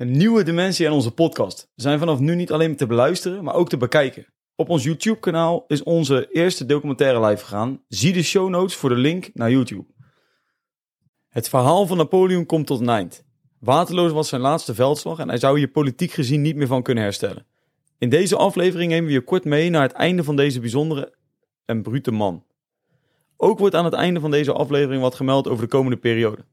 Een nieuwe dimensie aan onze podcast. We zijn vanaf nu niet alleen te beluisteren, maar ook te bekijken. Op ons YouTube-kanaal is onze eerste documentaire live gegaan. Zie de show notes voor de link naar YouTube. Het verhaal van Napoleon komt tot een eind. Waterloo was zijn laatste veldslag en hij zou hier politiek gezien niet meer van kunnen herstellen. In deze aflevering nemen we je kort mee naar het einde van deze bijzondere en brute man. Ook wordt aan het einde van deze aflevering wat gemeld over de komende periode.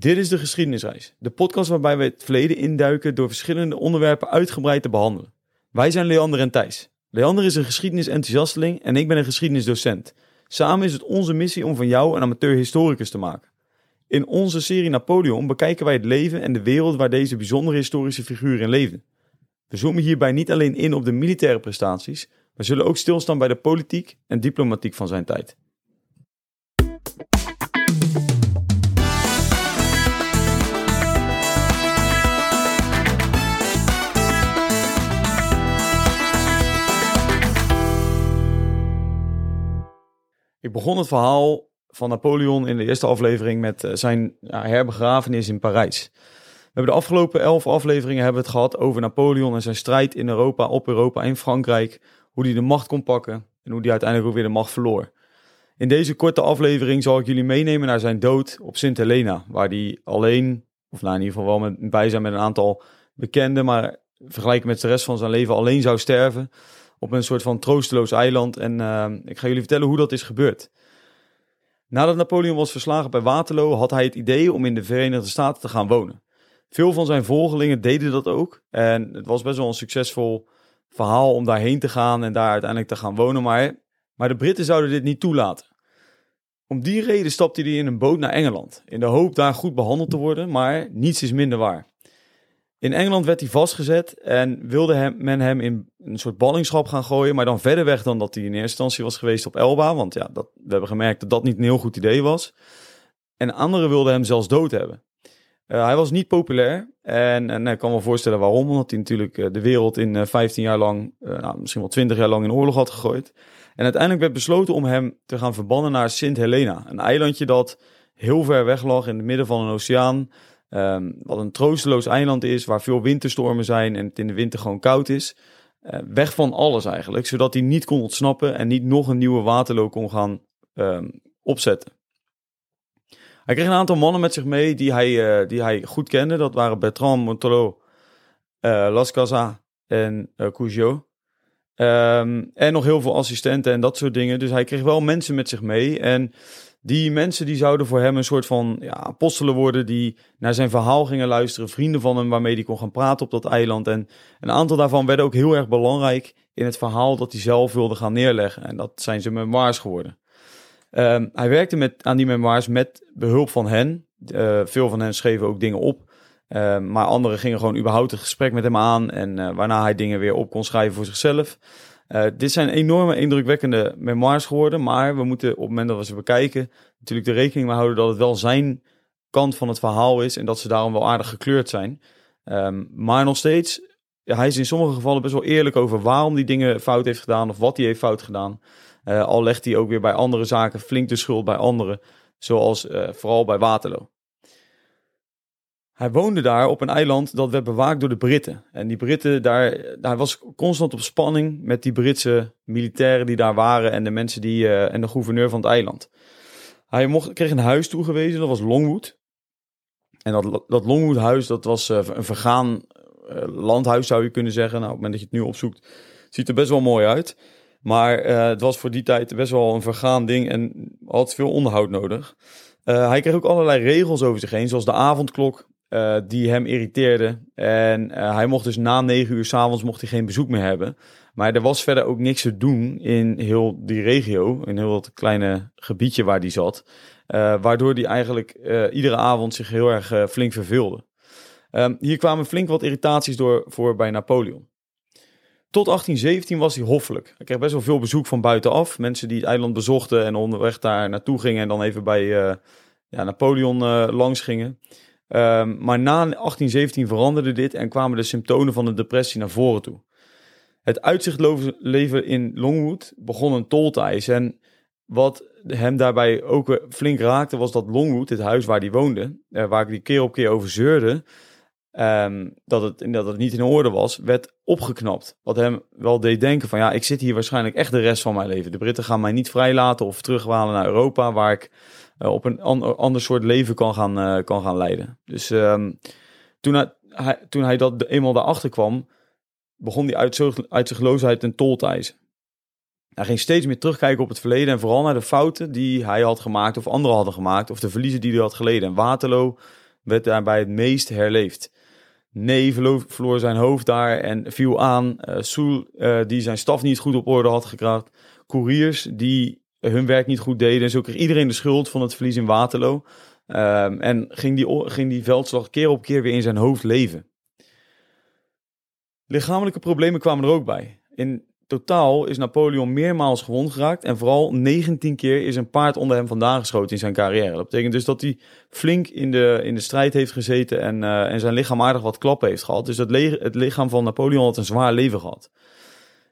Dit is de geschiedenisreis, de podcast waarbij we het verleden induiken door verschillende onderwerpen uitgebreid te behandelen. Wij zijn Leander en Thijs. Leander is een geschiedenisenthousiasteling en ik ben een geschiedenisdocent. Samen is het onze missie om van jou een amateur-historicus te maken. In onze serie Napoleon bekijken wij het leven en de wereld waar deze bijzondere historische figuur in leefde. We zoomen hierbij niet alleen in op de militaire prestaties, maar zullen ook stilstaan bij de politiek en diplomatiek van zijn tijd. Ik begon het verhaal van Napoleon in de eerste aflevering met eh, zijn herbegrafenis in Parijs. We hebben de afgelopen elf afleveringen hebben het gehad over Napoleon en zijn strijd in Europa, op Europa en Frankrijk. Hoe hij de macht kon pakken en hoe hij uiteindelijk ook weer de macht verloor. In deze korte aflevering zal ik jullie meenemen naar zijn dood op Sint Helena, waar hij alleen, of nou in ieder geval wel bij zijn met een aantal bekenden, maar vergelijken met de rest van zijn leven alleen zou sterven op een soort van troosteloos eiland. En uh, ik ga jullie vertellen hoe dat is gebeurd. Nadat Napoleon was verslagen bij Waterloo, had hij het idee om in de Verenigde Staten te gaan wonen. Veel van zijn volgelingen deden dat ook. En het was best wel een succesvol verhaal om daarheen te gaan en daar uiteindelijk te gaan wonen. Maar, maar de Britten zouden dit niet toelaten. Om die reden stapte hij in een boot naar Engeland. In de hoop daar goed behandeld te worden, maar niets is minder waar. In Engeland werd hij vastgezet en wilde hem, men hem in een soort ballingschap gaan gooien, maar dan verder weg dan dat hij in eerste instantie was geweest op Elba. Want ja, dat, we hebben gemerkt dat dat niet een heel goed idee was. En anderen wilden hem zelfs dood hebben. Uh, hij was niet populair en, en ik kan me voorstellen waarom, omdat hij natuurlijk uh, de wereld in uh, 15 jaar lang, nou, misschien wel 20 jaar lang in oorlog had gegooid. En uiteindelijk werd besloten om hem te gaan verbannen naar Sint Helena, een eilandje dat heel ver weg lag in het midden van een oceaan. Um, wat een troosteloos eiland is, waar veel winterstormen zijn en het in de winter gewoon koud is. Uh, weg van alles eigenlijk, zodat hij niet kon ontsnappen en niet nog een nieuwe Waterloo kon gaan um, opzetten. Hij kreeg een aantal mannen met zich mee die hij, uh, die hij goed kende. Dat waren Bertrand Montelot, uh, Las Casas en uh, en nog heel veel assistenten en dat soort dingen. Dus hij kreeg wel mensen met zich mee. En die mensen die zouden voor hem een soort van ja, apostelen worden die naar zijn verhaal gingen luisteren. Vrienden van hem waarmee hij kon gaan praten op dat eiland. En een aantal daarvan werden ook heel erg belangrijk in het verhaal dat hij zelf wilde gaan neerleggen. En dat zijn zijn memoirs geworden. Um, hij werkte met, aan die memoirs met behulp van hen. Uh, veel van hen schreven ook dingen op. Uh, maar anderen gingen gewoon überhaupt het gesprek met hem aan. En uh, waarna hij dingen weer op kon schrijven voor zichzelf. Uh, dit zijn enorme indrukwekkende memoirs geworden, maar we moeten op het moment dat we ze bekijken natuurlijk de rekening mee houden dat het wel zijn kant van het verhaal is en dat ze daarom wel aardig gekleurd zijn. Um, maar nog steeds, hij is in sommige gevallen best wel eerlijk over waarom die dingen fout heeft gedaan of wat hij heeft fout gedaan. Uh, al legt hij ook weer bij andere zaken flink de schuld bij anderen, zoals uh, vooral bij Waterloo. Hij woonde daar op een eiland dat werd bewaakt door de Britten. En die Britten, daar, hij was constant op spanning met die Britse militairen die daar waren en de mensen die, uh, en de gouverneur van het eiland. Hij mocht, kreeg een huis toegewezen, dat was Longwood. En dat, dat Longwood huis, dat was uh, een vergaan uh, landhuis zou je kunnen zeggen. Nou, op het moment dat je het nu opzoekt, ziet er best wel mooi uit. Maar het was voor die tijd best wel een vergaan ding en had veel onderhoud nodig. hij kreeg ook allerlei regels over zich heen, zoals de avondklok. Uh, die hem irriteerde. En uh, hij mocht dus na negen uur s'avonds mocht hij geen bezoek meer hebben. Maar er was verder ook niks te doen in heel die regio, in heel dat kleine gebiedje waar die zat. Uh, waardoor hij eigenlijk iedere avond zich heel erg flink verveelde. Um, hier kwamen flink wat irritaties door voor bij Napoleon. Tot 1817 was hij hoffelijk. Hij kreeg best wel veel bezoek van buitenaf. Mensen die het eiland bezochten en onderweg daar naartoe gingen en dan even bij ja, Napoleon langs gingen. Um, maar na 1817 veranderde dit en kwamen de symptomen van de depressie naar voren toe. Het uitzichtloze in Longwood begon een tol te eisen. En wat hem daarbij ook flink raakte, was dat Longwood, het huis waar hij woonde, eh, waar ik die keer op keer over zeurde, ehm, dat, het, dat het niet in orde was, werd opgeknapt. Wat hem wel deed denken van ja, ik zit hier waarschijnlijk echt de rest van mijn leven. De Britten gaan mij niet vrijlaten of terughalen naar Europa, waar ik uh, op een an ander soort leven kan gaan, uh, kan gaan leiden. Dus um, toen, hij, toen hij dat eenmaal daarachter kwam, begon hij uit, uit tol te eisen. Hij ging steeds meer terugkijken op het verleden en vooral naar de fouten die hij had gemaakt of anderen hadden gemaakt of de verliezen die hij had geleden. En Waterloo werd daarbij het meest herleefd. Nee verloor, zijn hoofd daar en viel aan. Uh, Soel, uh, die zijn staf niet goed op orde had gekraakt. Couriers die hun werk niet goed deden. En zo kreeg iedereen de schuld van het verlies in Waterloo. Um, en ging die, ging die veldslag keer op keer weer in zijn hoofd leven. Lichamelijke problemen kwamen er ook bij. In totaal is Napoleon meermaals gewond geraakt en vooral 19 keer is een paard onder hem vandaan geschoten in zijn carrière. Dat betekent dus dat hij flink in de, in de strijd heeft gezeten en, uh, en zijn lichaam aardig wat klappen heeft gehad. Dus dat het lichaam van Napoleon had een zwaar leven gehad.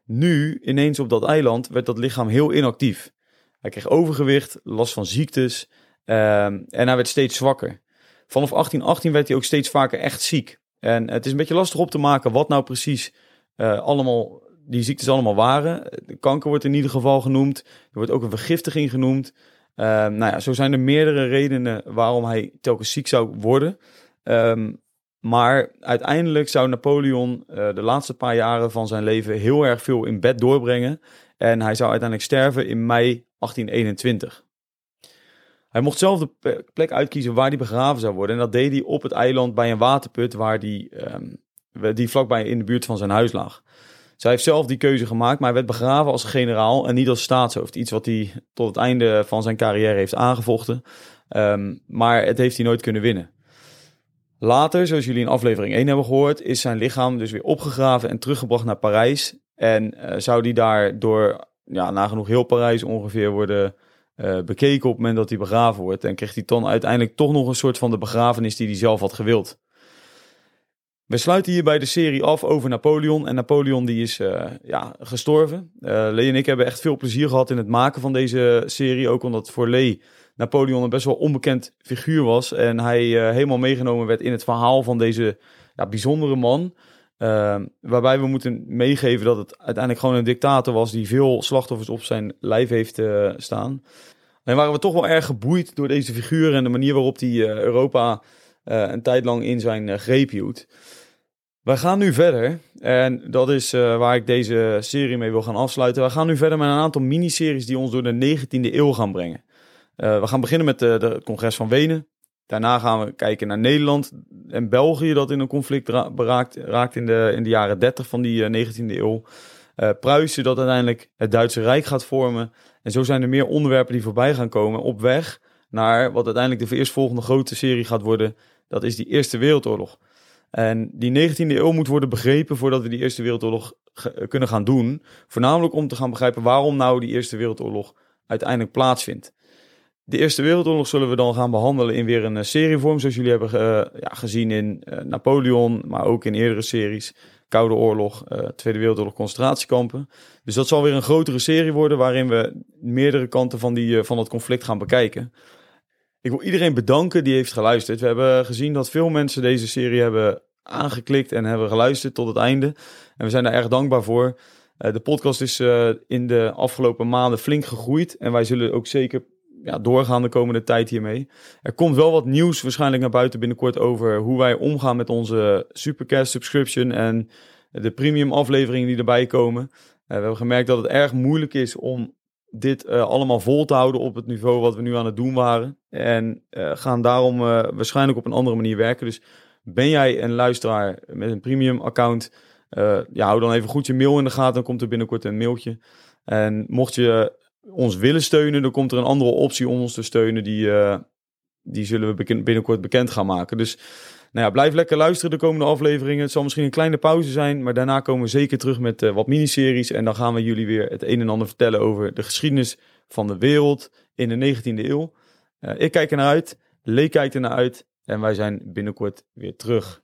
Nu, ineens op dat eiland, werd dat lichaam heel inactief. Hij kreeg overgewicht, last van ziektes uh, en hij werd steeds zwakker. Vanaf 1818 werd hij ook steeds vaker echt ziek. En het is een beetje lastig op te maken wat nou precies uh, allemaal die ziektes allemaal waren. De kanker wordt in ieder geval genoemd. Er wordt ook een vergiftiging genoemd. Uh, nou ja, zo zijn er meerdere redenen waarom hij telkens ziek zou worden. Um, maar uiteindelijk zou Napoleon uh, de laatste paar jaren van zijn leven heel erg veel in bed doorbrengen. En hij zou uiteindelijk sterven in mei 1821. Hij mocht zelf de plek uitkiezen waar hij begraven zou worden. En dat deed hij op het eiland bij een waterput waar die, um, die vlakbij in de buurt van zijn huis lag. Zij heeft zelf die keuze gemaakt, maar hij werd begraven als generaal en niet als staatshoofd. Iets wat hij tot het einde van zijn carrière heeft aangevochten. Um, maar het heeft hij nooit kunnen winnen. Later, zoals jullie in aflevering 1 hebben gehoord, is zijn lichaam dus weer opgegraven en teruggebracht naar Parijs. En uh, zou die daar door ja, nagenoeg heel Parijs ongeveer worden uh, bekeken op het moment dat hij begraven wordt. En kreeg hij dan uiteindelijk toch nog een soort van de begrafenis die hij zelf had gewild. We sluiten hierbij de serie af over Napoleon. En Napoleon die is uh, ja, gestorven. Uh, Lee en ik hebben echt veel plezier gehad in het maken van deze serie. Ook omdat voor Lee Napoleon een best wel onbekend figuur was. En hij uh, helemaal meegenomen werd in het verhaal van deze ja, bijzondere man. waarbij we moeten meegeven dat het uiteindelijk gewoon een dictator was die veel slachtoffers op zijn lijf heeft staan. En waren we toch wel erg geboeid door deze figuur en de manier waarop hij Europa een tijd lang in zijn greep hield. Wij gaan nu verder. En dat is uh, waar ik deze serie mee wil gaan afsluiten. We gaan nu verder met een aantal miniseries die ons door de 19e eeuw gaan brengen. We gaan beginnen met de, de, het congres van Wenen. Daarna gaan we kijken naar Nederland en België, dat in een conflict raakt in de, in de jaren 30 van die uh, 19e eeuw. Pruisen, dat uiteindelijk het Duitse Rijk gaat vormen. En zo zijn er meer onderwerpen die voorbij gaan komen op weg naar wat uiteindelijk de eerstvolgende grote serie gaat worden. Dat is die Eerste Wereldoorlog. En die 19e eeuw moet worden begrepen voordat we die Eerste Wereldoorlog kunnen gaan doen. Voornamelijk om te gaan begrijpen waarom nou die Eerste Wereldoorlog uiteindelijk plaatsvindt. De Eerste Wereldoorlog zullen we dan gaan behandelen in weer een uh, serievorm, zoals jullie hebben uh, ja, gezien in Napoleon, maar ook in eerdere series. Koude Oorlog, Tweede Wereldoorlog, concentratiekampen. Dus dat zal weer een grotere serie worden waarin we meerdere kanten van, die, van het conflict gaan bekijken. Ik wil iedereen bedanken die heeft geluisterd. We hebben gezien dat veel mensen deze serie hebben aangeklikt en hebben geluisterd tot het einde. En we zijn daar erg dankbaar voor. Uh, de podcast is uh, in de afgelopen maanden flink gegroeid. En wij zullen ook zeker ja, doorgaan de komende tijd hiermee. Er komt wel wat nieuws waarschijnlijk naar buiten binnenkort over hoe wij omgaan met onze Supercast subscription en de premium afleveringen die erbij komen. Uh, we hebben gemerkt dat het erg moeilijk is om dit uh, allemaal vol te houden op het niveau wat we nu aan het doen waren. En uh, gaan daarom uh, waarschijnlijk op een andere manier werken. Dus ben jij een luisteraar met een premium account, ja, hou dan even goed je mail in de gaten. Dan komt er binnenkort een mailtje. En mocht je ons willen steunen, dan komt er een andere optie om ons te steunen. Die, die zullen we binnenkort bekend gaan maken. Dus nou ja, blijf lekker luisteren de komende afleveringen. Het zal misschien een kleine pauze zijn, maar daarna komen we zeker terug met uh, wat miniseries. En dan gaan we jullie weer het een en ander vertellen over de geschiedenis van de wereld in de 19e eeuw. Uh, ik kijk er naar uit, Lee kijkt er naar uit en wij zijn binnenkort weer terug.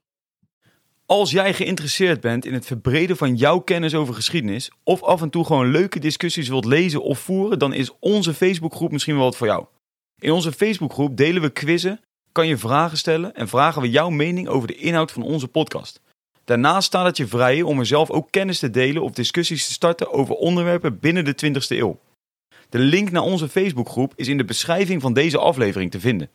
Als jij geïnteresseerd bent in het verbreden van jouw kennis over geschiedenis, of af en toe gewoon leuke discussies wilt lezen of voeren, dan is onze Facebookgroep misschien wel wat voor jou. In onze Facebookgroep delen we quizzen kan je vragen stellen en vragen we jouw mening over de inhoud van onze podcast. Daarnaast staat het je vrij om er zelf ook kennis te delen of discussies te starten over onderwerpen binnen de 20ste eeuw. De link naar onze Facebookgroep is in de beschrijving van deze aflevering te vinden.